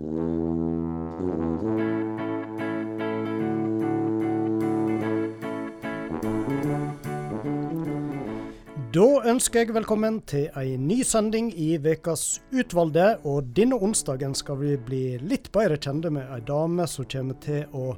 Da ønsker jeg velkommen til ei ny sending i Vekas Utvalgte. Og denne onsdagen skal vi bli litt bedre kjente med ei dame som kommer til å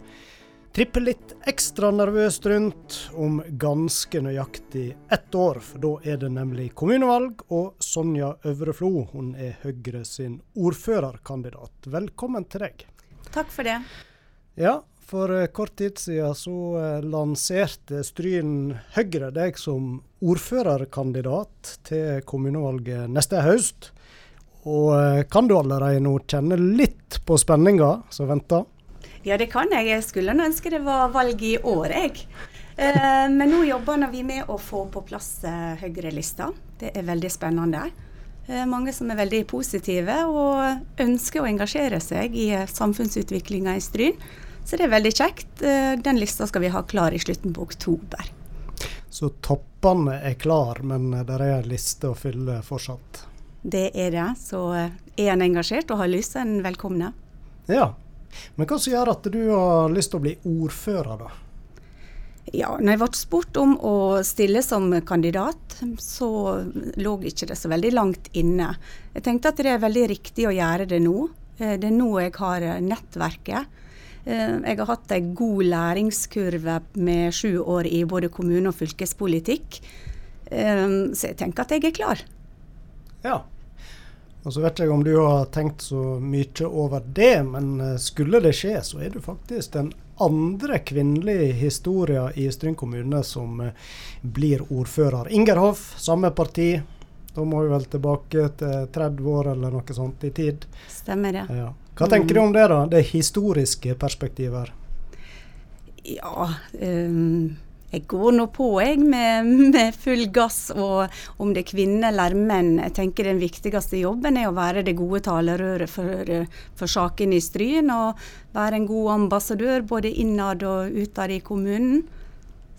trippe litt ekstra nervøst rundt om ganske nøyaktig ett år. For da er det nemlig kommunevalg, og Sonja Øvreflo hun er Høyre sin ordførerkandidat. Velkommen til deg. Takk for det. Ja, for eh, kort tid siden så eh, lanserte Stryn Høyre deg som ordførerkandidat til kommunevalget neste høst. Og eh, kan du allerede nå kjenne litt på spenninga som venter? Ja, det kan jeg. Jeg skulle ønske det var valg i år, jeg. Eh, men nå jobber vi med å få på plass eh, Høyre-lista. Det er veldig spennende. Eh, mange som er veldig positive og ønsker å engasjere seg i eh, samfunnsutviklinga i Stryn. Så det er veldig kjekt. Den lista skal vi ha klar i slutten på oktober. Så toppene er klar, men det er en liste å fylle fortsatt? Det er det. Så er en engasjert og har lyst, er en velkomne. Ja. Men hva som gjør at du har lyst til å bli ordfører, da? Ja, når jeg ble spurt om å stille som kandidat, så lå ikke det så veldig langt inne. Jeg tenkte at det er veldig riktig å gjøre det nå. Eh, det er nå jeg har nettverket. Eh, jeg har hatt en god læringskurve med sju år i både kommune- og fylkespolitikk. Eh, så jeg tenker at jeg er klar. Ja. Og så vet jeg om du har tenkt så mye over det, men eh, skulle det skje, så er du faktisk den andre kvinnelige historien i Stryn kommune som blir ordfører. Inger Hoff, samme parti. Da må vi vel tilbake til 30 år eller noe sånt i tid. Stemmer det. Ja. Hva tenker du om det, da? Det historiske perspektivet? Ja, um, jeg går nå på jeg med, med, full gass. Og om det er kvinne eller menn, jeg tenker den viktigste jobben er å være det gode talerøret for, for sakene i Stryn. Og være en god ambassadør både innad og utad i kommunen.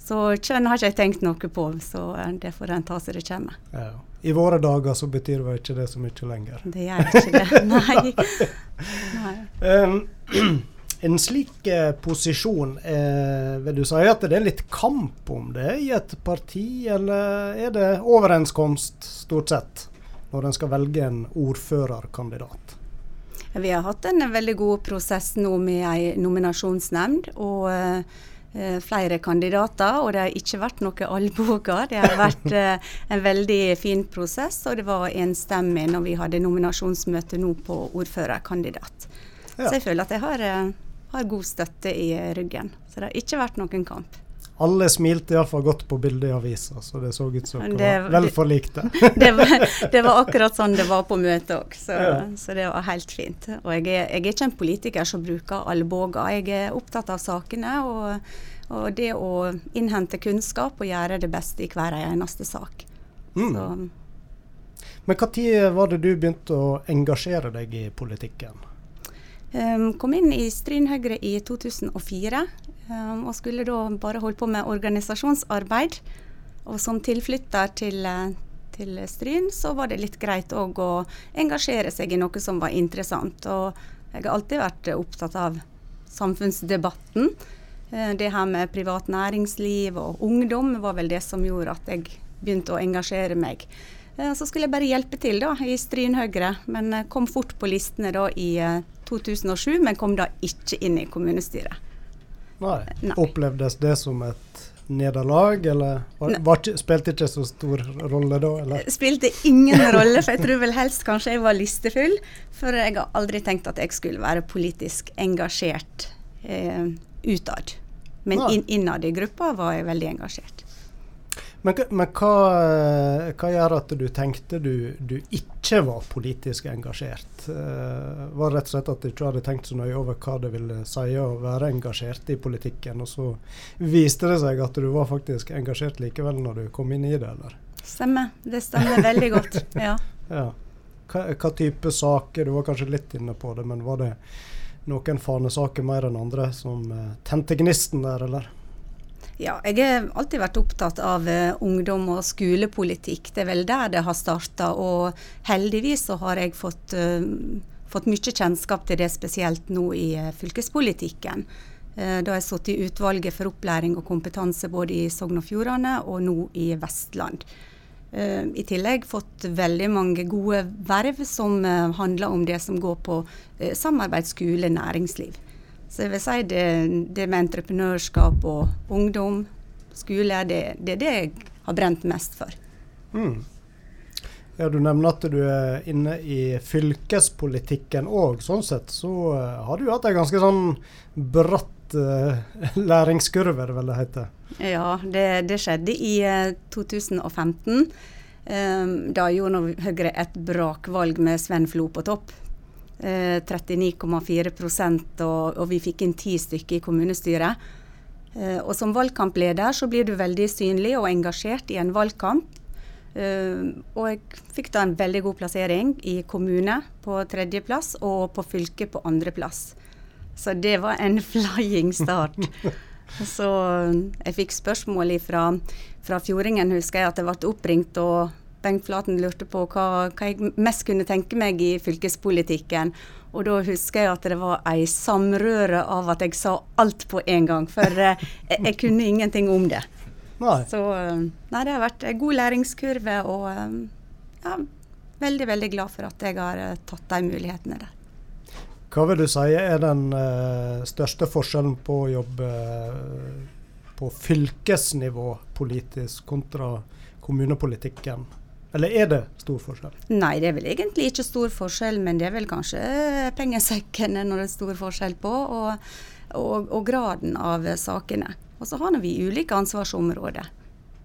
Så kjønn har ikke jeg tenkt noe på, så det får en ta som det kommer. Ja. I våre dager så betyr vel ikke det så mye lenger. Det gjør ikke det, nei. nei. Um, en slik eh, posisjon, eh, vil du si at det er litt kamp om det i et parti, eller er det overenskomst stort sett, når en skal velge en ordførerkandidat? Vi har hatt en veldig god prosess nå med ei nominasjonsnemnd. og eh, flere kandidater, og det har ikke vært noe albuer. Det har vært eh, en veldig fin prosess, og det var enstemmig når vi hadde nominasjonsmøte nå på ordførerkandidat. Ja. Så jeg føler at jeg har, eh, har, god støtte i ryggen. Så det har ikke vært noen kamp. Alle smilte iallfall godt på bildet i avisa, så det så ut som dere var vel forlikte. det, var, det var akkurat sånn det var på møtet òg, så, ja. så, det var helt fint. Og jeg er, jeg er ikke en politiker som bruker albuer. Jeg er opptatt av sakene. og og det å innhente kunnskap og gjøre det beste i hver eneste sak. Mm. Men når var det du begynte å engasjere deg i politikken? Um, kom inn i Stryn Høyre i 2004, um, og skulle da bare holde på med organisasjonsarbeid. Og som tilflytter til, til Stryn, så var det litt greit òg å engasjere seg i noe som var interessant. Og jeg har alltid vært opptatt av samfunnsdebatten. Eh, det her med privat næringsliv og ungdom var vel det som gjorde at jeg begynte å engasjere meg. Eh, så skulle jeg bare hjelpe til da, i Stryn Høyre, men eh, kom fort på listene da i 2007, men kom da ikke inn i kommunestyret. Nei. Nei. Opplevdes det som et nederlag, eller var, var, spilte ikke så stor rolle da? Eller? Spilte ingen rolle, for jeg tror vel helst kanskje jeg var listefull. For jeg har aldri tenkt at jeg skulle være politisk engasjert eh, utad. Men in, innad i gruppa var jeg veldig engasjert. Men, men hva, hva, gjør at du tenkte du, du ikke var politisk engasjert? Uh, var det rett og slett at du ikke hadde tenkt så nøye over hva det ville si å være engasjert i politikken, og så viste det seg at du var faktisk engasjert likevel når du kom inn i det, eller? Stemmer. Det stemmer veldig godt. Ja. ja. Hva, hva type saker? Du var kanskje litt inne på det, men var det noen fanesaker mer enn andre som uh, tente gnisten der, eller? Ja, jeg har alltid vært opptatt av uh, ungdom og skolepolitikk. Det er vel der det har starta. Og heldigvis så har jeg fått, uh, fått mye kjennskap til det, spesielt nå i fylkespolitikken. Da har jeg sittet i utvalget for opplæring og kompetanse både i Sogn og Fjordane og nå i Vestland. I tillegg fått veldig mange gode verv som handler om det som går på samarbeid skole-næringsliv. Så jeg vil si det, det med entreprenørskap og ungdom, skole, det, det, er det jeg har brent mest for. Mm. Ja, Du nevner at du er inne i fylkespolitikken òg. Sånn sett så uh, har du hatt en ganske sånn bratt uh, læringskurve, det vel det heter. Ja, det, det skjedde i uh, 2015. Um, da gjorde Høyre et brakvalg med Sven Flo på topp. 39,4 og, og vi fikk inn ti stykker i kommunestyret. Eh, og Som valgkampleder så blir du veldig synlig og engasjert i en valgkamp. Eh, og jeg fikk da en veldig god plassering i kommune på tredjeplass og på fylke på andreplass. Så det var en flying start. så uh, jeg fikk spørsmål fra, fra Fjordingen, husker jeg at jeg ble oppringt. og Bengt Flaten lurte på hva, hva, jeg mest kunne tenke meg i fylkespolitikken. Og da husker jeg at det var ei samrøre av at jeg sa alt på en gang. For eh, jeg, jeg, kunne ingenting om det. Nei. Så eh, nei, det har vært en god læringskurve, og eh, ja, veldig, veldig glad for at jeg har tatt de mulighetene der. Hva vil du si er den uh, største forskjellen på å jobbe på fylkesnivå politisk kontra kommunepolitikken? Eller er det stor forskjell? Nei, det er vel egentlig ikke stor forskjell, men det er vel kanskje pengesekken når det er stor forskjell på, og, og, og graden av sakene. Og så har vi ulike ansvarsområder.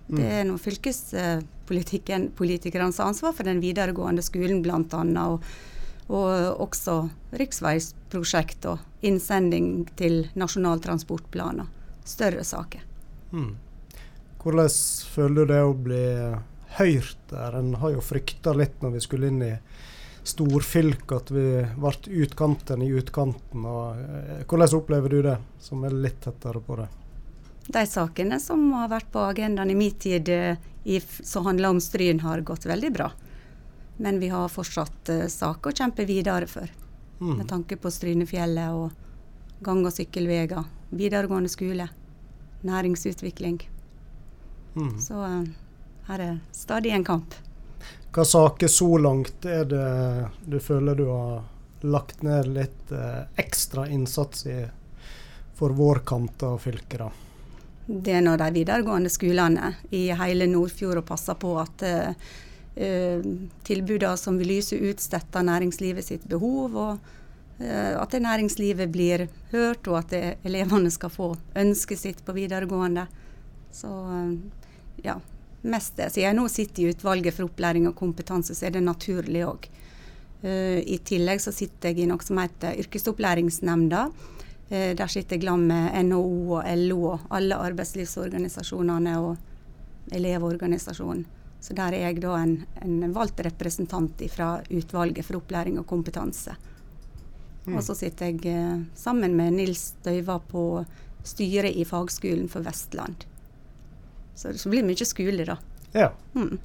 Det er nå fylkespolitikernes ansvar for den videregående skolen bl.a. Og, og også riksveiprosjekt og innsending til Nasjonal transportplan og større saker. Mm. Hvordan føler du det å bli hørt der. En har jo frykta litt når vi skulle inn i storfylket, at vi ble utkanten i utkanten. Og, eh, hvordan opplever du det, som er litt tettere på det? De sakene som har vært på agendaen i min tid eh, som handler om Stryn, har gått veldig bra. Men vi har fortsatt uh, saker å kjempe videre for. Mm. Med tanke på Strynefjellet og gang- og sykkelveier, videregående skole, næringsutvikling. Mm. Så uh, her er stadig en kamp. Hva saker så langt er det du føler du har lagt ned litt eh, ekstra innsats i for vår kant av fylket, da? Det er når de videregående skolene i hele Nordfjord og passer på at uh, tilbudene som vil lyse ut, støtter næringslivet sitt behov. og At næringslivet blir hørt, og at det, elevene skal få ønsket sitt på videregående. Så ja, mest det. Siden jeg nå sitter i utvalget for opplæring og kompetanse, så er det naturlig òg. Uh, eh, I tillegg så sitter jeg i noe som heter Yrkesopplæringsnemnda. Uh, der sitter jeg sammen med NHO og LO og alle arbeidslivsorganisasjonene og Elevorganisasjonen. Så der er jeg da en, en valgt representant fra utvalget for opplæring og kompetanse. Mm. Og så sitter jeg uh, sammen med Nils Støyva på styret i Fagskolen for Vestland. Så det blir mye skole, da. Ja. Mm.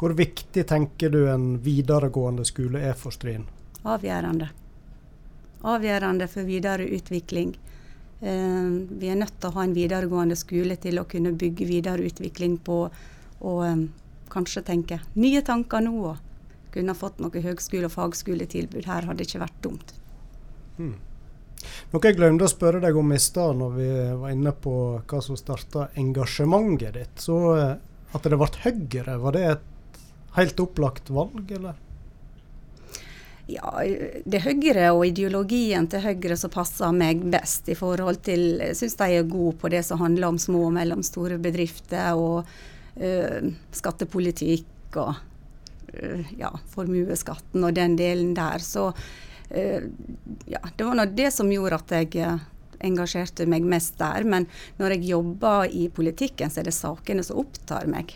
Hvor viktig tenker du en videregående skole er for Stryn? Avgjørende. Avgjørende for videre utvikling. Eh, vi er nødt til å ha en videregående skole til å kunne bygge videre utvikling på og eh, kanskje tenke nye tanker nå. og Kunne fått noe høgskole- og fagskoletilbud her, hadde ikke vært dumt. Mm. Noe jeg glemte å spørre deg om i stad, når vi var inne på hva som starta engasjementet ditt. Så eh, at det ble Høyre, var det et helt opplagt valg, eller? Ja, det er Høyre og ideologien til Høyre som passer meg best. i forhold til, Jeg syns de er gode på det som handler om små og mellomstore bedrifter og øh, skattepolitikk og øh, ja, formuesskatten og den delen der. Så ja, det var nå det som gjorde at jeg eh, engasjerte meg mest der. Men når jeg jobber i politikken, så er det sakene som opptar meg.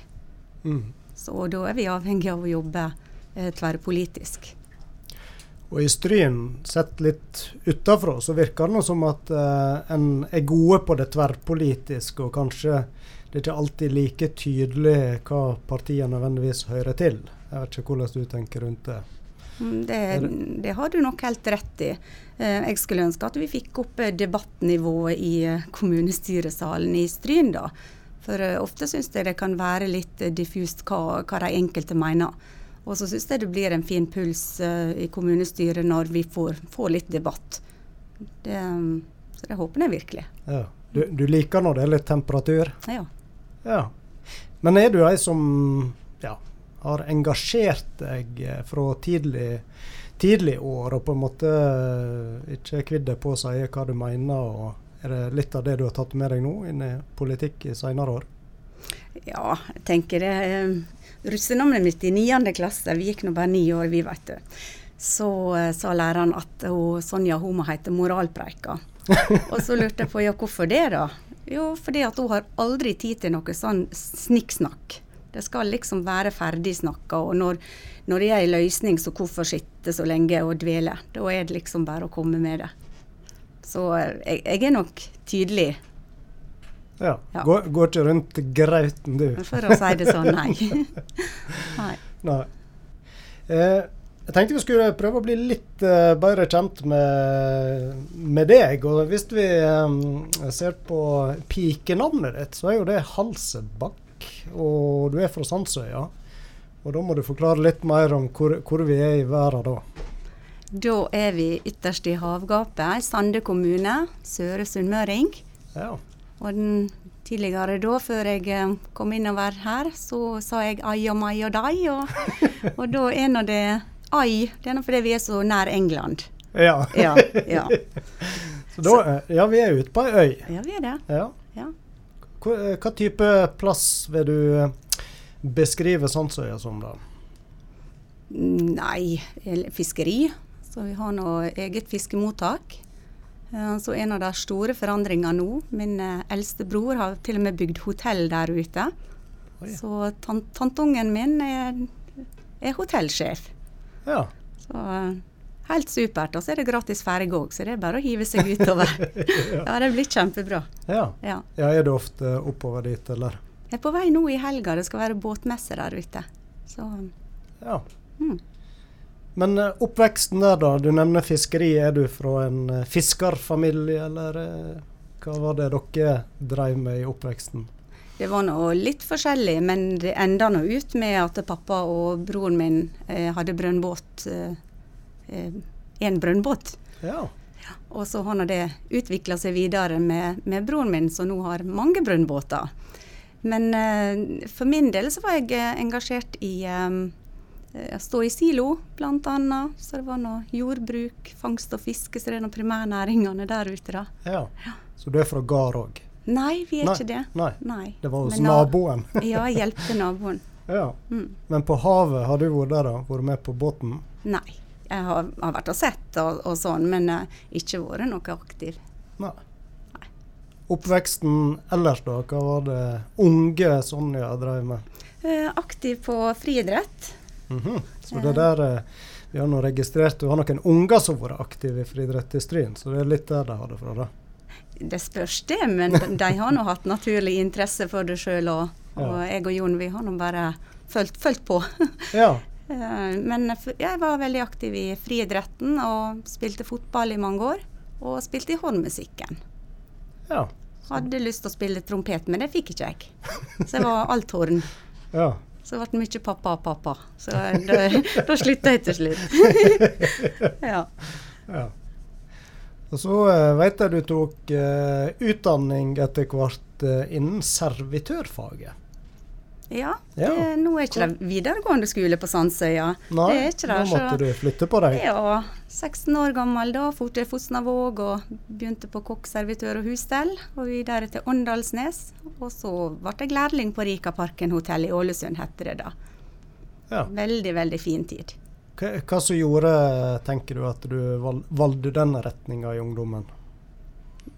Mm. Så da er vi avhengig av å jobbe eh, tverrpolitisk. Og i Stryn, sett litt utafra, så virker det som at eh, en er gode på det tverrpolitiske, og kanskje det er ikke alltid like tydelig hva partiene nødvendigvis hører til. Jeg vet ikke hvordan du tenker rundt det. Mm, det, det, har du nok helt rett i. Eh, jeg skulle ønske at vi fikk opp eh, debattnivået i eh, kommunestyresalen i Stryn, da. For ofte syns jeg det kan være litt diffust hva, hva de enkelte mener. Og så syns jeg det blir en fin puls i kommunestyret når vi får, får litt debatt. Det, så det håper jeg virkelig. Ja. Du, du, liker når det er litt temperatur? Ja. ja. Men er du ei som har engasjert deg eh, fra tidlig, tidlig år, og på en måte eh, ikke kvidd deg på å si hva du mener? og Er det litt av det du har tatt med deg nå inn i politikk i senere år? Ja, jeg tenker det. Eh, russenavnet mitt i niende klasse, vi gikk nå bare ni år, vi, vet du. Så sa læreren at hun, Sonja hun må hete Moralpreika. og så lurte jeg på ja, hvorfor det, da? Jo, fordi at hun har aldri tid til noe sånn snikksnakk. Det skal liksom være ferdig snakka. Og når, når, det er en løsning, så hvorfor sitte så lenge og dvele? Da er det liksom bare å komme med det. Så jeg, jeg er nok tydelig. Ja. ja. Går, går, ikke rundt grauten, du. For å si det sånn, nei. nei. nei. Eh, jeg tenkte vi skulle prøve å bli litt uh, bedre kjent med, med, deg. Og hvis vi um, ser på pikenavnet ditt, så er jo det Halsebakk og du er fra Sandsøya. Og da må du forklare litt mer om hvor, hvor vi er i verden da. Da er vi ytterst i havgapet, Sande kommune, Søre Sunnmøring. Ja. Og den tidligere da, før jeg eh, kom innover her, så sa jeg ai og mai og dai. Og, og da er nå det ai. Det er nå fordi vi er så nær England. Ja. ja, ja. så da, ja, vi er ute på ei øy. Ja, vi er det. Ja. ja. Eh, hva type plass vil du eh, beskrive Sandsøya som, da? Nei, fiskeri. Så vi har nå eget fiskemottak. Eh, så en av de store forandringene nå Min eldste bror har til og med bygd hotell der ute. Oi. Så tantungen min er, er hotellsjef. Ja. Så helt supert. Og så er det gratis ferge òg, så det er bare å hive seg utover. ja, det blir kjempebra. Ja. ja. ja. Er du ofte oppover dit, eller? Jeg er på vei nå i helga. Det skal være båtmesse der ute. Så Ja. Mm. Men uh, oppveksten der, da. Du nevner fiskeri. Er du fra en uh, fiskerfamilie, eller uh, hva var det dere drev med i oppveksten? Det var nå litt forskjellig, men det enda nå ut med at pappa og broren min hadde brønnbåt Eh, en brønnbåt. Ja. ja. Og så har det utvikla seg videre med, med, broren min, som nå har mange brønnbåter. Men eh, for min del så var jeg eh, engasjert i eh, å stå i silo, bl.a. Så det var noe jordbruk, fangst og fiske, så det er noen primærnæringene der ute, da. Ja. ja. Så du er fra gard òg? Nei, vi er Nei. ikke det. Nei. Nei. Det var hos naboen? ja, hjelpte naboen. Ja. Mm. Men på havet, har du vært der da? Vært med på båten? Nei. Jeg har, har vært og sett og, og sånn, men uh, ikke vært noe aktiv. Nei. Nei. Oppveksten ellers, da? Hva var det unge Sonja drev med? Uh, aktiv på friidrett. Mm -hmm. Så det der uh, Vi har nå registrert du har noen unger som har vært aktive i friidrett i Stryn, så det er litt der de har det fra? da. Det spørs det, men de har nå hatt naturlig interesse for det sjøl. Og, og ja. jeg og Jon vi har nå bare fulgt, fulgt på. ja. Eh, men jeg var veldig aktiv i friidretten og spilte fotball i mange år. Og spilte i håndmusikken. Ja. Hadde lyst til å spille trompet, men det fikk ikke jeg. Så jeg var althorn. Ja. Så det ble mye pappa og pappa. Så da, da slutta jeg til slutt. ja. ja. Og så uh, vet jeg du tok uh, utdanning etter hvert uh, innen servitørfaget. Ja, ja. Nå er ikke det videregående skole på Sandsøya. Nei, det er ikke det, nå måtte du flytte på deg. Ja, 16 år gammel da. For til Fosnavåg og begynte på kokk, servitør og husstell. Og videre til Åndalsnes. Og så ble jeg lærling på Rikaparken hotell i Ålesund, heter det da. Ja. Veldig, veldig fin tid. Hva, hva som gjorde, tenker du, at du valgte denne retninga i ungdommen?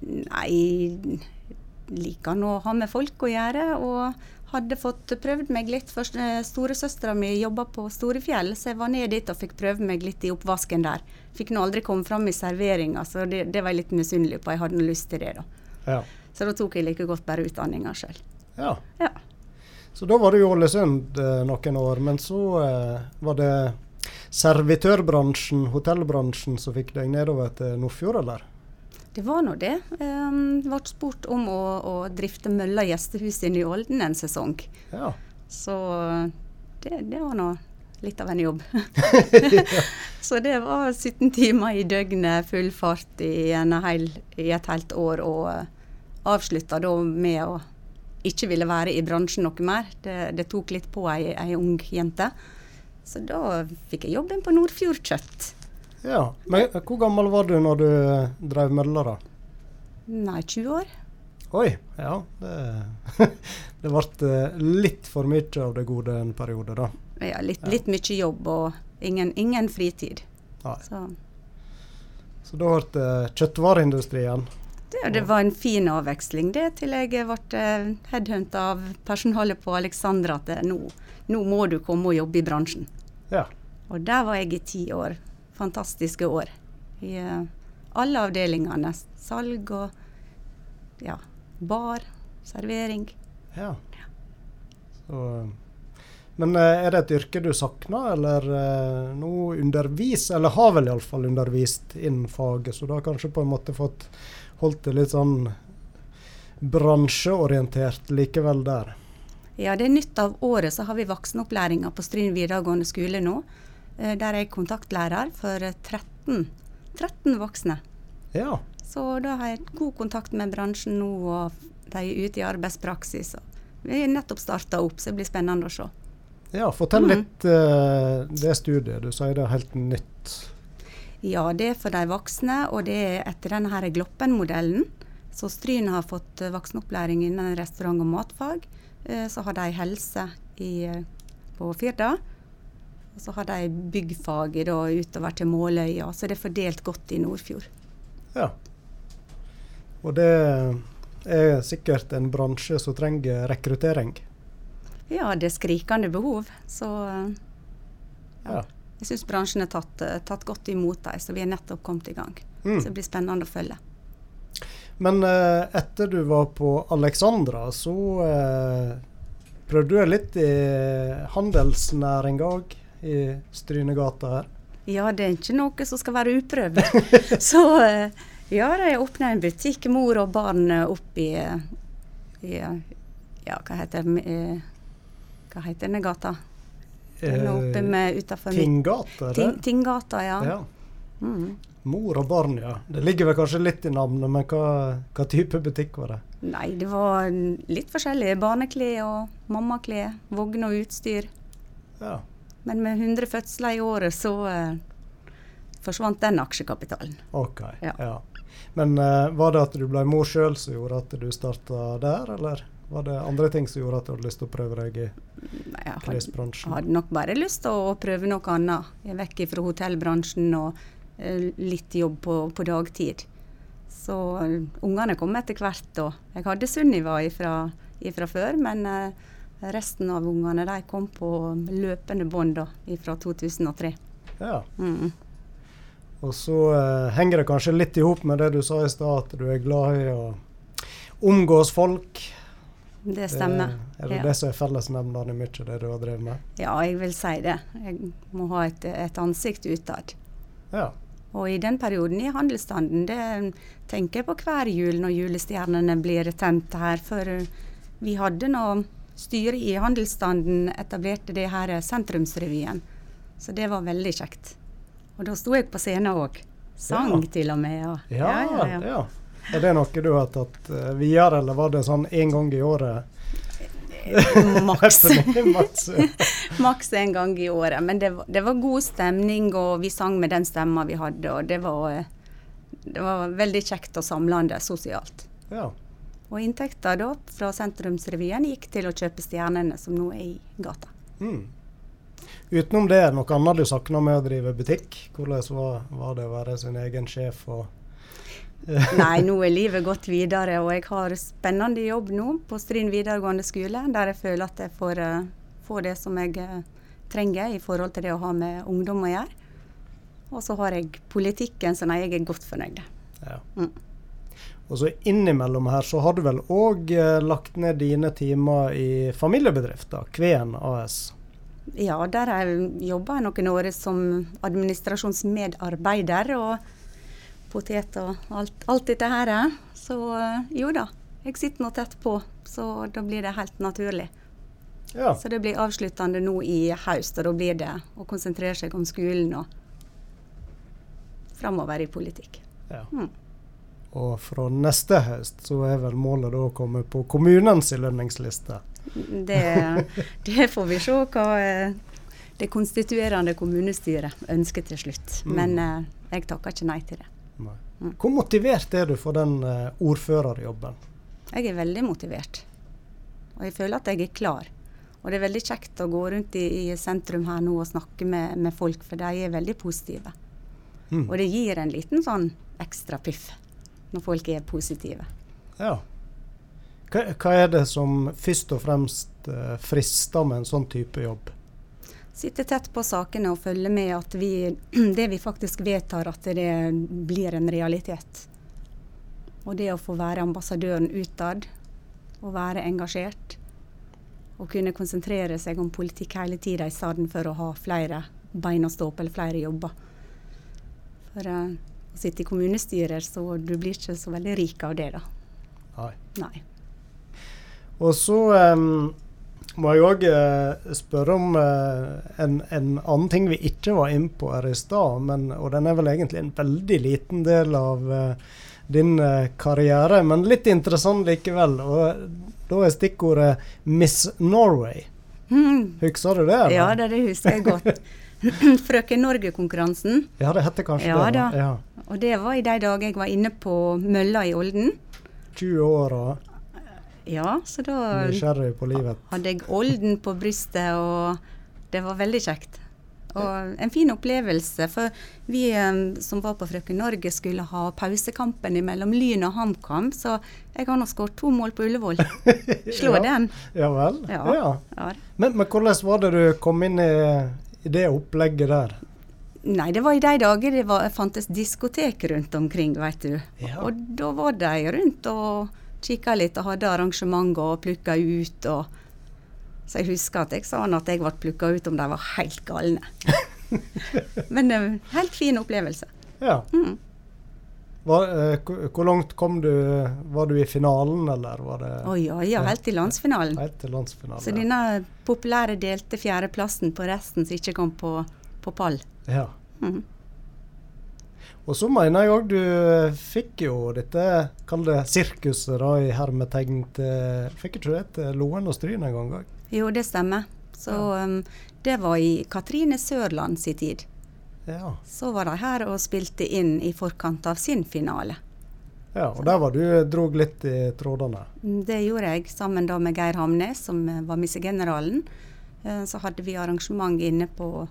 Nei, liker nå å ha med folk å gjøre. og hadde fått prøvd meg litt. for eh, Storesøstera mi jobba på Storefjell, så jeg var ned dit og fikk prøve meg litt i oppvasken der. Fikk nå aldri komme fram i serveringa, så det, det, var jeg litt misunnelig på. Jeg hadde noe lyst til det, da. Ja. Så da tok jeg like godt bare utdanninga sjøl. Ja. ja. Så da var du i Ålesund eh, noen år, men så eh, var det servitørbransjen, hotellbransjen, som fikk deg nedover til Nordfjord, eller? Det var nå det. Um, ble spurt om å, å drifte Mølla gjestehus i Ny-Olden en sesong. Ja. Så det, det var nå litt av en jobb. Så det var 17 timer i døgnet, full fart i, hel, i et helt år. Og avslutta da med å ikke ville være i bransjen noe mer. Det, det tok litt på ei, ei, ung jente. Så da fikk jeg jobben på Nordfjord Kjøtt. Ja, Men hvor gammel var du når du drev mølla, da? Nei, 20 år. Oi, ja. Det, det ble eh, litt for mye av det gode en periode, da. Ja, litt, litt mye jobb og ingen, ingen fritid. Så. Så da ble det kjøttvareindustrien? Det, det, var en fin avveksling det, til jeg ble uh, headhunta av personalet på Alexandra at nå, nå, må du komme og jobbe i bransjen. Ja. Og der var jeg i ti år. Fantastiske år. I uh, alle avdelingene. Salg og ja, bar, servering. Ja. Så, men uh, er det et yrke du savner, eller nå undervis, eller har vel iallfall undervist innen faget, så du har kanskje på en måte fått holdt det litt sånn bransjeorientert likevel der. Ja, det er nytt av året så har vi voksenopplæringa på Stryn videregående skole nå. Eh, der er jeg kontaktlærer for 13, 13 voksne. Ja. Så da har jeg god kontakt med bransjen nå, og de er ute i arbeidspraksis. Vi har nettopp starta opp, så det blir spennende å se. Ja, fortell mm. litt uh, det studiet. Du sier det er helt nytt. Ja, det er for de voksne, og det er etter denne Gloppen-modellen. Så Stryn har fått eh, voksenopplæring innen restaurant- og matfag. Så har de helse i, på Firda. Og så har de byggfaget da, utover til Måløya. Så det er fordelt godt i Nordfjord. Ja. Og det er sikkert en bransje som trenger rekruttering? Ja, det er skrikende behov. Så ja. ja. Jeg syns bransjen er tatt, tatt, godt imot dem, så vi er nettopp kommet i gang. Mm. Så det blir spennende å følge. Men eh, etter du var på Alexandra, så eh, prøvde du litt i handelsnæringa òg, i Strynegata her? Ja, det er ikke noe som skal være uprøvd. så eh, ja, de åpna en butikk, mor og barn, opp i, i Ja, hva heter det? Hva heter denne gata? Den oppe med utafor Tinggata? Ting, Tinggata, ja. ja. Mm. Mor og barn, ja. Det ligger vel kanskje litt i navnet, men hva, hva type butikk var det? Nei, det var litt forskjellig. Barneklær og mammaklær. Vogn og utstyr. Ja. Men med 100 fødsler i året, så uh, forsvant den aksjekapitalen. Ok, ja. ja. Men uh, var det at du ble mor sjøl som gjorde at du starta der, eller? Var det andre ting som gjorde at du hadde lyst til å prøve deg i klesbransjen? Jeg hadde nok bare lyst til å prøve noe annet. Jeg er vekk fra hotellbransjen og uh, litt jobb på, på dagtid. Så uh, ungene kom etter hvert. Og jeg hadde Sunniva ifra, ifra før, men uh, resten av ungene de kom på løpende bånd fra 2003. Ja. Mm. Og så henger det kanskje litt i hop med det du sa i stad, at du er glad i å omgås folk det stemmer. Det, er det ja. det som er fellesnevneren i mye det du har drevet med? Ja, jeg vil si det. Jeg må ha et, et ansikt utad. Ja. Og i den perioden i handelsstanden, det tenker jeg på hver jul når julestjernene blir tent her. For vi hadde nå styret i handelsstanden etablerte det her Sentrumsrevyen. Så det var veldig kjekt. Og da sto jeg på scenen òg. Sang ja. til og med. Ja. Ja, ja, ja. Er det noe du har tatt uh, videre, eller var det sånn én gang i året? Maks. Maks en gang i året. Men det, det, var god stemning, og vi sang med den stemma vi hadde. Og det var, det var veldig kjekt og samlende sosialt. Ja. Og inntekta da fra Sentrumsrevyen gikk til å kjøpe stjernene som nå er i gata. Mm. Utenom det, er noe annet du savner med å drive butikk? Hvordan var, var det å være sin egen sjef? Nei, nå er livet gått videre, og jeg har spennende jobb nå på Stryn videregående skole, der jeg føler at jeg får, uh, får det som jeg uh, trenger i forhold til det å ha med ungdom å gjøre. Og så har jeg politikken, så nei, jeg er godt fornøyd. Ja. Mm. Og så innimellom her så har du vel òg uh, lagt ned dine timer i familiebedrifter, Kveen AS? Ja, der har jeg jobba noen år som administrasjonsmedarbeider. og potet og alt, alt dette her. Så jo da, jeg sitter nå tett på, så da blir det helt naturlig. Ja. Så det blir avsluttende nå i høst, og da blir det å konsentrere seg om skolen og framover i politikk. Ja. Mm. Og fra neste høst så er vel målet å komme på kommunens lønningsliste? Det, det, får vi se hva eh, det konstituerende kommunestyret ønsker til slutt. Mm. Men mm. jeg takker ikke nei til det. Nei. Hvor motivert er du for den uh, ordførerjobben? Jeg er veldig motivert. Og jeg føler at jeg er klar. Og det er veldig kjekt å gå rundt i, i sentrum her nå og snakke med, med, folk, for de er veldig positive. Mm. Og det gir en liten sånn ekstra piff når folk er positive. Ja. Hva, hva er det som først og fremst uh, frister med en sånn type jobb? sitte tett på sakene og følge med at vi, det vi faktisk vedtar, at det blir en realitet. Og det å få være ambassadøren utad, og være engasjert. Og kunne konsentrere seg om politikk hele tida i stedet for å ha flere bein å stå på eller flere jobber. For uh, å sitte i kommunestyrer, så du blir ikke så veldig rik av det, da. Nei. Nei. Og så um må jeg òg uh, spørre om uh, en, en, annen ting vi ikke var inne på her i stad, og den er vel egentlig en veldig liten del av uh, din eh, karriere, men litt interessant likevel. Og da er stikkordet Miss Norway. Mm. Husker du det? Eller? Ja, det, det husker jeg godt. Frøken Norge-konkurransen. Ja, det heter kanskje ja, det. Da. Ja. Og det var i de dager jeg var inne på mølla i Olden. 20 år og ja, så da Nysgjerrig på livet. hadde jeg Olden på brystet, og det var veldig kjekt. Og en fin opplevelse, for vi um, som var på Frøken Norge skulle ha pausekampen mellom Lyn og HamKam, så jeg har nå skåret to mål på Ullevål. Slå ja. den. Ja vel. Ja. ja. ja. Men, men, hvordan var det du kom inn i, i det opplegget der? Nei, det var i de dager det var, fantes diskotek rundt omkring, veit du. Og da var de rundt og kikka litt og hadde arrangement og plukka ut. og så jeg husker at jeg sa at jeg ble plukka ut om de var helt galne. Men en uh, helt fin opplevelse. Ja. Mm. Var, uh, hvor langt kom du? Var du i finalen, eller var det oh, ja, ja, helt til landsfinalen. Helt til landsfinalen så denne populære delte fjerdeplassen på resten som ikke kom på, på pall. Ja. Mm. Og så mener jeg òg du fikk jo dette, kall det sirkuset da, i hermetegn til Fikk ikke du det til Loen og Stryn en gang òg? Jo, det stemmer. Så ja. um, det var i Katrine Sørland sin tid. Ja. Så var de her og spilte inn i forkant av sin finale. Ja, og der var du drog litt i trådene? Mm, det gjorde jeg, sammen da med Geir Hamnes, som eh, var missegeneralen. Uh, så hadde vi arrangement inne på,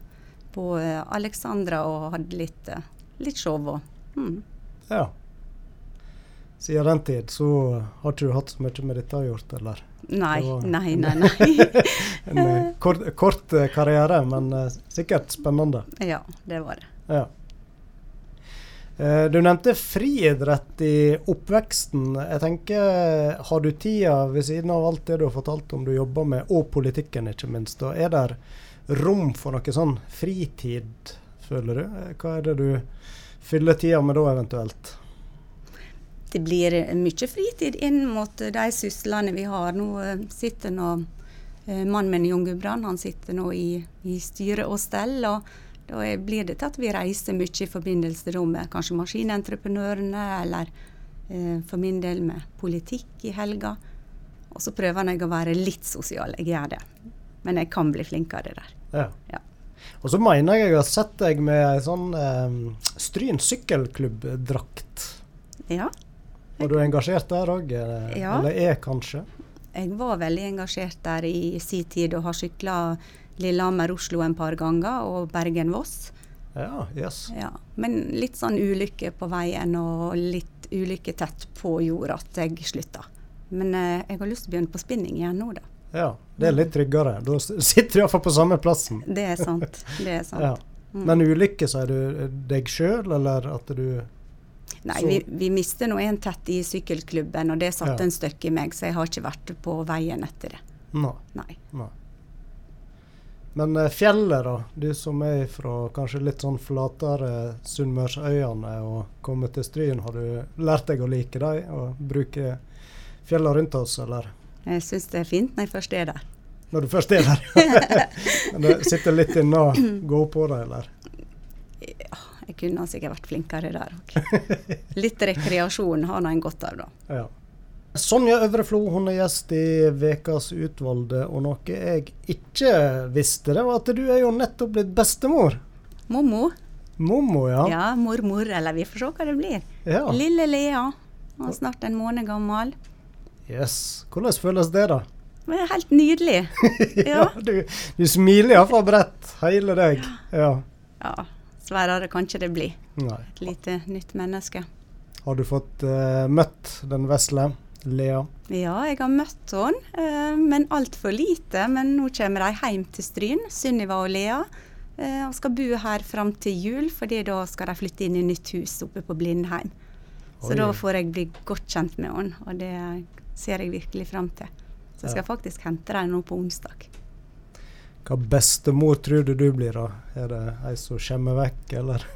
på Alexandra og hadde litt litt show òg. mm. Ja. Siden den tid så har ikke du hatt så mye med dette å gjøre, eller? Nei, nei, nei. nei. en uh, kort, kort uh, karriere, men uh, sikkert spennende. Ja, det var det. Ja. Du nevnte friidrett i oppveksten. Jeg tenker, Har du tida ved siden av alt det du har fortalt om du jobber med, og politikken ikke minst, og er det rom for noe sånn fritid, føler du? Hva er det du fyller tida med da eventuelt? Det blir mye fritid inn mot de syslene vi har. Nå eh, sitter nå eh, mannen min Jon Gudbrand han sitter nå i, i styre og stell. og Da blir det til at vi reiser mye i forbindelse med kanskje maskinentreprenørene, eller eh, for min del med politikk i helga. Og så prøver jeg å være litt sosial. Jeg gjør det. Men jeg kan bli flinkere der. Ja. ja. Og så mener jeg jeg har sett deg med ei sånn eh, Stryn sykkelklubb-drakt. Ja. Var du engasjert der òg, eh, ja. eller er kanskje? Jeg var veldig engasjert der i sin tid og har sykla Lillehammer-Oslo en par ganger, og Bergen-Voss. Ja, yes. Ja. Men litt sånn ulykke på veien og litt ulykke tett på gjorde at jeg slutta. Men eh, jeg har lyst til å begynne på spinning igjen nå, da. Ja, det er litt tryggere. Da sitter du iallfall på samme plassen. Det er sant. Det er sant. Ja. Mm. Men ulykke, sier du deg sjøl, eller at du Nei, vi, vi mister nå en tett i sykkelklubben, og det satte ja. en støkk i meg, så jeg har ikke vært på veien etter det. Nei. Nei. Nei. Men eh, fjellet, da? Du som er fra kanskje litt sånn flatere Sunnmørsøyene og kommer til Stryn, har du lært deg å like dem og bruke fjellene rundt oss, eller? Jeg syns det er fint når jeg først er der. Når du først er der? Men det sitter litt inne og går på det, eller? Ja, han sikkert vært flinkere der òg. Litt rekreasjon har en godt av, da. Ja. Sonja Øvreflo hun er gjest i Vekas utvalgte, og noe jeg ikke visste, det var at du er jo nettopp blitt bestemor. Mommo. Mommo, ja. Ja, mormor, eller vi får se hva det blir. Ja. Lille Lea. Hun er snart en måned gammel. Yes. Hvordan føles det, da? Det er helt nydelig. Ja, du, du smiler iallfall bredt, hele deg. Ja. Ja, Sværere kan ikke det bli. Nei. Et lite nytt menneske. Har du fått uh, møtt den vesle Lea? Ja, jeg har møtt henne, uh, men altfor lite. Men nå kommer de hjem til Stryn, Sunniva og Lea. eh, Og skal bo her fram til jul, fordi da skal de flytte inn i nytt hus oppe på Blindheim. Så Oi. da får jeg bli godt kjent med henne, og det ser jeg virkelig fram til. Så jeg skal Ja. faktisk hente dem nå på onsdag. Hva bestemor tror du du blir, da? Er det ei som skjemmer vekk, eller?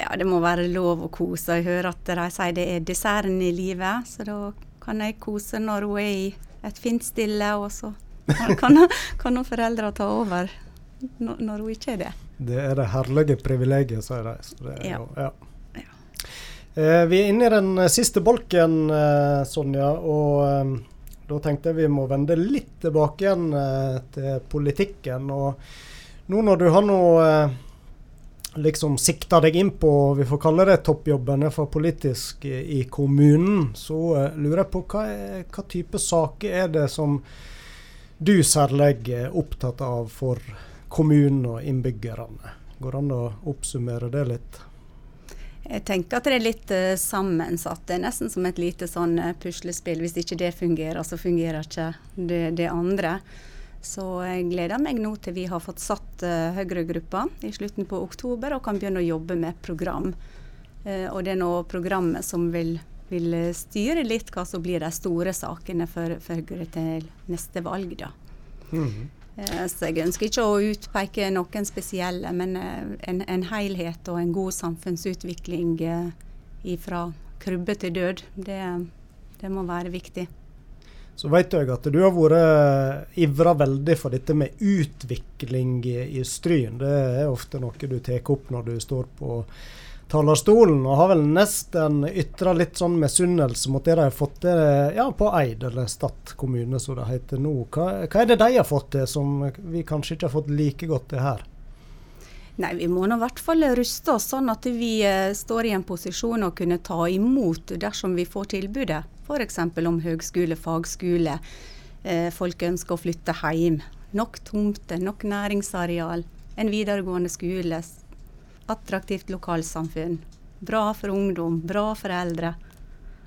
Ja, det må være lov å kose. Jeg hører at de sier det er desserten i livet, så da kan jeg kose når hun er i et fint stille, og så kan, kan, foreldra ta over når, hun ikke er det. Det er det herlige privilegiet, sier de. Så det er Ja. jo, ja. Eh, vi er inne i den siste bolken, eh, Sonja. Og eh, da tenkte jeg vi må vende litt tilbake igjen eh, til politikken. Og nå når du har nå eh, liksom sikta deg inn på, vi får kalle det toppjobbene for politisk i, i kommunen, så eh, lurer jeg på hva, hva type saker er det som du særlig er opptatt av for kommunen og innbyggerne? Går det an å oppsummere det litt? Jeg tenker at det er litt uh, sammensatt. Det er nesten som et lite sånn uh, puslespill. Hvis ikke det fungerer, så fungerer ikke det, det andre. Så jeg gleder meg nå til vi har fått satt uh, Høyre-gruppa i slutten på oktober og kan begynne å jobbe med program. Uh, og det er nå programmet som vil, vil styre litt hva som blir de store sakene for, for Høyre til neste valg. da. Mm Eh, Så jeg ønsker ikke å utpeke noen spesielle, men eh, en, en helhet og en god samfunnsutvikling eh, fra krybbe til død, det, det må være viktig. Så vet jeg at du har vært ivra veldig for dette med utvikling i, i Stryn. Det er ofte noe du tar opp når du står på talerstolen, og har vel nesten ytra litt sånn misunnelse mot det de har fått til ja, på Eid, eller Stad kommune som det heter nå. Hva, hva er det de har fått til som vi kanskje ikke har fått like godt til her? Nei, vi må nå i hvert fall ruste oss sånn at vi eh, står i en posisjon å kunne ta imot dersom vi får tilbudet. F.eks. om høgskole, fagskole. Eh, folk ønsker å flytte hjem. Nok tomter, nok næringsareal. En videregående skole. Attraktivt lokalsamfunn. Bra for ungdom, bra for eldre.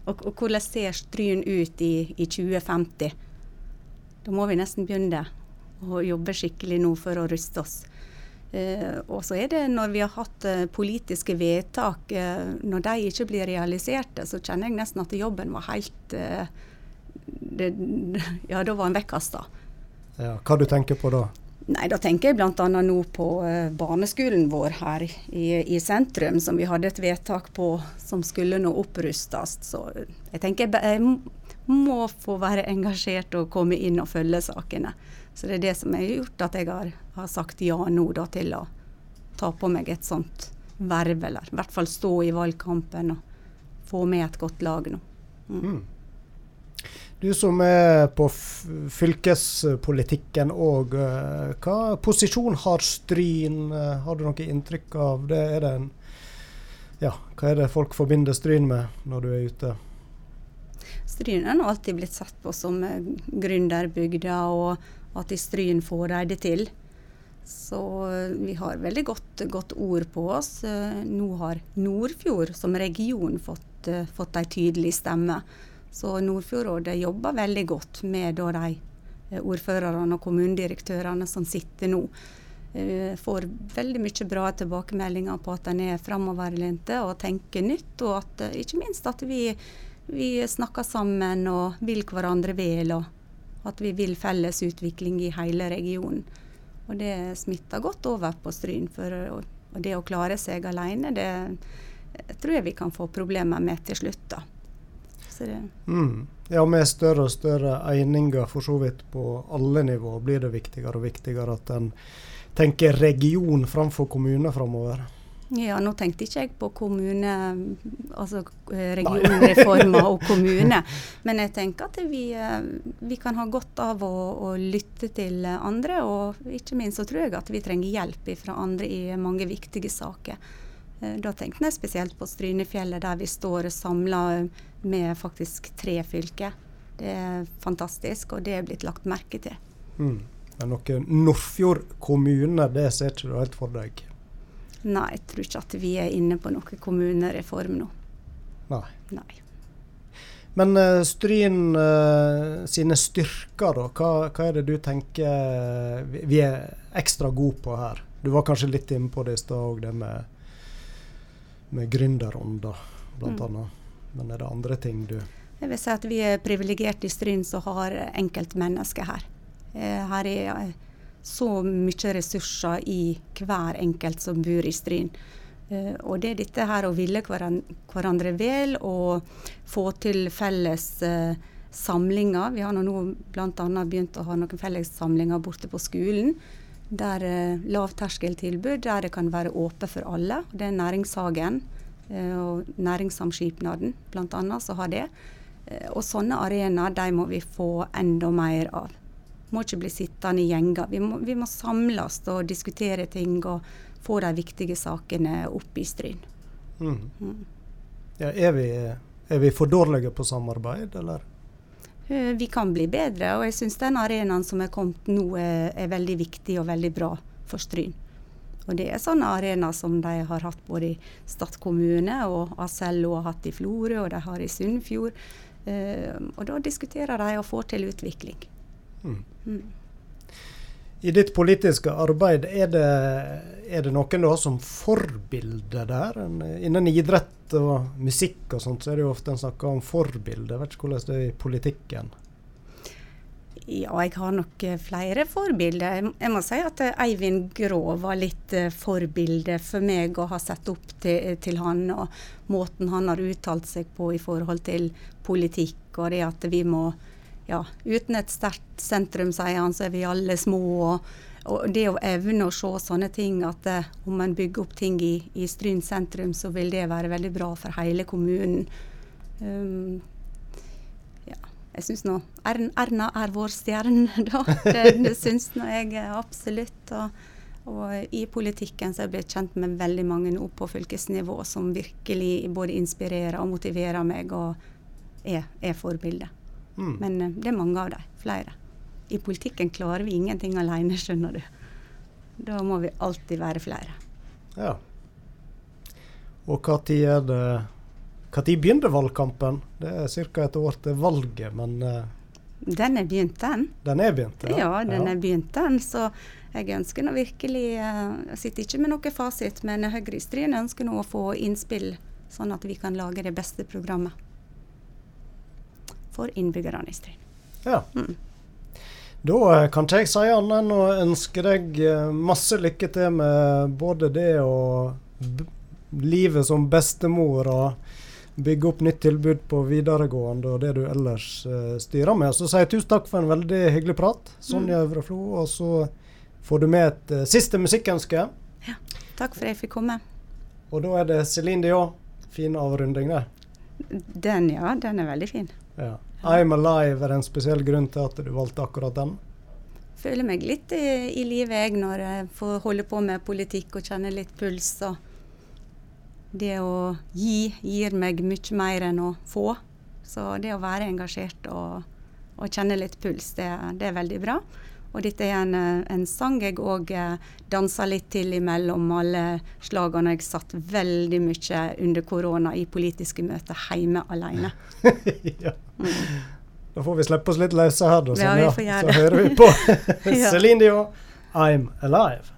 Og, og hvordan ser Stryn ut i, i 2050? Da må vi nesten begynne å jobbe skikkelig nå for å ruste oss. Eh, og så er det når vi har hatt eh, politiske vedtak, eh, når de ikke blir realiserte, så kjenner jeg nesten at jobben var helt eh, det, Ja, da var den vekkasta. Ja, hva du tenker på da? Nei, da tenker jeg bl.a. nå på eh, barneskolen vår her i, i sentrum, som vi hadde et vedtak på som skulle nå opprustes. Så jeg tenker jeg, må få være engasjert og komme inn og følge sakene. Så det er det som har gjort at jeg har, har sagt ja nå da, til å ta på meg et sånt verv, eller i hvert fall stå i valgkampen og få med et godt lag nå. Mm. Du som er på fylkespolitikken òg, hva posisjon har Stryn? Eh, Har du noe inntrykk av det? Er det en ja, hva er det folk forbinder Stryn med når du er ute? Stryn er alltid blitt sett på som eh, gründerbygda, og at i Stryn får de det til. Så eh, vi har veldig godt, godt ord på oss. Eh, Nå har Nordfjord som region fått, eh, fått en tydelig stemme. Så Nordfjordrådet jobber veldig godt med da de eh, ordførerne og kommunedirektørene som sitter nå. Eh, Får veldig mye bra tilbakemeldinger på at en er framoverlente og tenker nytt, og at, eh, ikke minst at vi vi snakker sammen og vil hverandre vel, og at vi vil felles utvikling i hele regionen. Og det smitter godt over på Stryn. For det å klare seg alene, det tror jeg vi kan få problemer med til slutt. da. Mm. Ja, med større og større egninger for så vidt på alle nivåer blir det viktigere og viktigere at en tenker region framfor kommune framover. Ja, nå tenkte ikke jeg på kommune, altså eh, regionreformer og kommune. Men jeg tenker at vi, eh, vi kan ha godt av å, å, lytte til andre. Og ikke minst så tror jeg at vi trenger hjelp fra andre i mange viktige saker. Eh, da tenkte jeg spesielt på Strynefjellet, der vi står samla med faktisk tre fylker. Det er fantastisk, og det er blitt lagt merke til. Mm. Men noen Nordfjord kommune, det ser ikke du helt for deg? Nei, jeg tror ikke at vi er inne på noen kommunereform nå. Nei. Nei. Men uh, Stryn uh, sine styrker, da. Hva, hva, er det du tenker eh, vi, vi er ekstra gode på her? Du var kanskje litt inne på det i stad òg, det med, med gründerånda, blant mm. Men er det andre ting du Jeg vil si at vi er privilegerte i Stryn som har enkeltmennesker her. Her er så mye ressurser i hver enkelt som bor i Stryn. Uh, og det er dette her å ville hverandre vel og få til felles samlinger. Vi har nå bl.a. begynt å ha noen felles samlinger borte på skolen. Der uh, lavterskeltilbud der det kan være åpent for alle. Det er Næringshagen uh, og Næringssamskipnaden bl.a. som har det. og sånne arenaer de må vi få enda mer av må ikke bli sittende i gjenger. Vi må, vi må samles og diskutere ting og få de viktige sakene opp i stryn. Mm. Mm. Ja, er, vi, er, vi, for dårlige på samarbeid, eller? Eh, vi kan bli bedre, og jeg syns den arenaen som er kommet nå, er, er, veldig viktig og veldig bra for Stryn. Og Det er sånne arenaer som de har hatt både i Stad kommune og Acello har hatt i Florø og de har i Sunnfjord. Uh, og Da diskuterer de og får til utvikling. Mm. I ditt politiske arbeid, er det, er det noen du har som forbilde der? Innen idrett og musikk og sånt, så er det jo ofte en snakker om forbilde. vet ikke hvordan det er i politikken? Ja, jeg har nok eh, flere forbilder. Jeg må si at eh, Eivind Grå var litt eh, forbilde for meg å ha sett opp til, til, han, og måten han har uttalt seg på i forhold til politikk, og det at vi må ja, uten et sterkt sentrum, sier han, så er vi alle små. Og, og det å evne å se sånne ting, at eh, om man bygger opp ting i, i Stryn sentrum, så vil det være veldig bra for hele kommunen. Um, ja, jeg syns nå Erna er vår stjerne, da. Det, det syns nå jeg absolutt. Og, og i politikken så er jeg blitt kjent med veldig mange nå på fylkesnivå som virkelig både inspirerer og motiverer meg, og er, er forbilder. Mm. Men uh, det er mange av dem. Flere. I politikken klarer vi ingenting alene, skjønner du. Da må vi alltid være flere. Ja. Og når er det Når begynner valgkampen? Det er ca. et år til valget, men uh, Den er begynt, den. Den er begynt, ja. Ja, den ja. er begynt, den. Så jeg ønsker nå virkelig uh, Jeg sitter ikke med noe fasit, men Høyre i Stryn ønsker nå å få innspill, sånn at vi kan lage det beste programmet for innbyggerne i Stryn. Ja. Mm. Da eh, kan ikke jeg si annet enn å ønske deg eh, masse lykke til med både det og livet som bestemor og bygge opp nytt tilbud på videregående og det du ellers uh, styrer med. Så sier jeg tusen takk for en veldig hyggelig prat, Sonja mm. Øvreflo. Og så får du med et uh, siste musikkønske. Ja, takk for at jeg fikk komme. Og da er det Céline Dion. Fin avrunding, det. Den, ja. Den er veldig fin. Ja. I'm Alive er det en spesiell grunn til at du valgte akkurat den? Føler meg litt i, i livet jeg når jeg får holde på med politikk og kjenne litt puls. Og det å gi gir meg mye mer enn å få. Så det å være engasjert og, og kjenne litt puls, det, det er veldig bra. Og dette er en, eh, en sang jeg òg eh, dansa litt til imellom alle slagene. Jeg satt veldig mye under korona i politiske møter hjemme alene. ja. mm. Da får vi slippe oss litt løse her, da. Sånn, ja, det. Så hører vi på Celine Dion, 'I'm Alive'.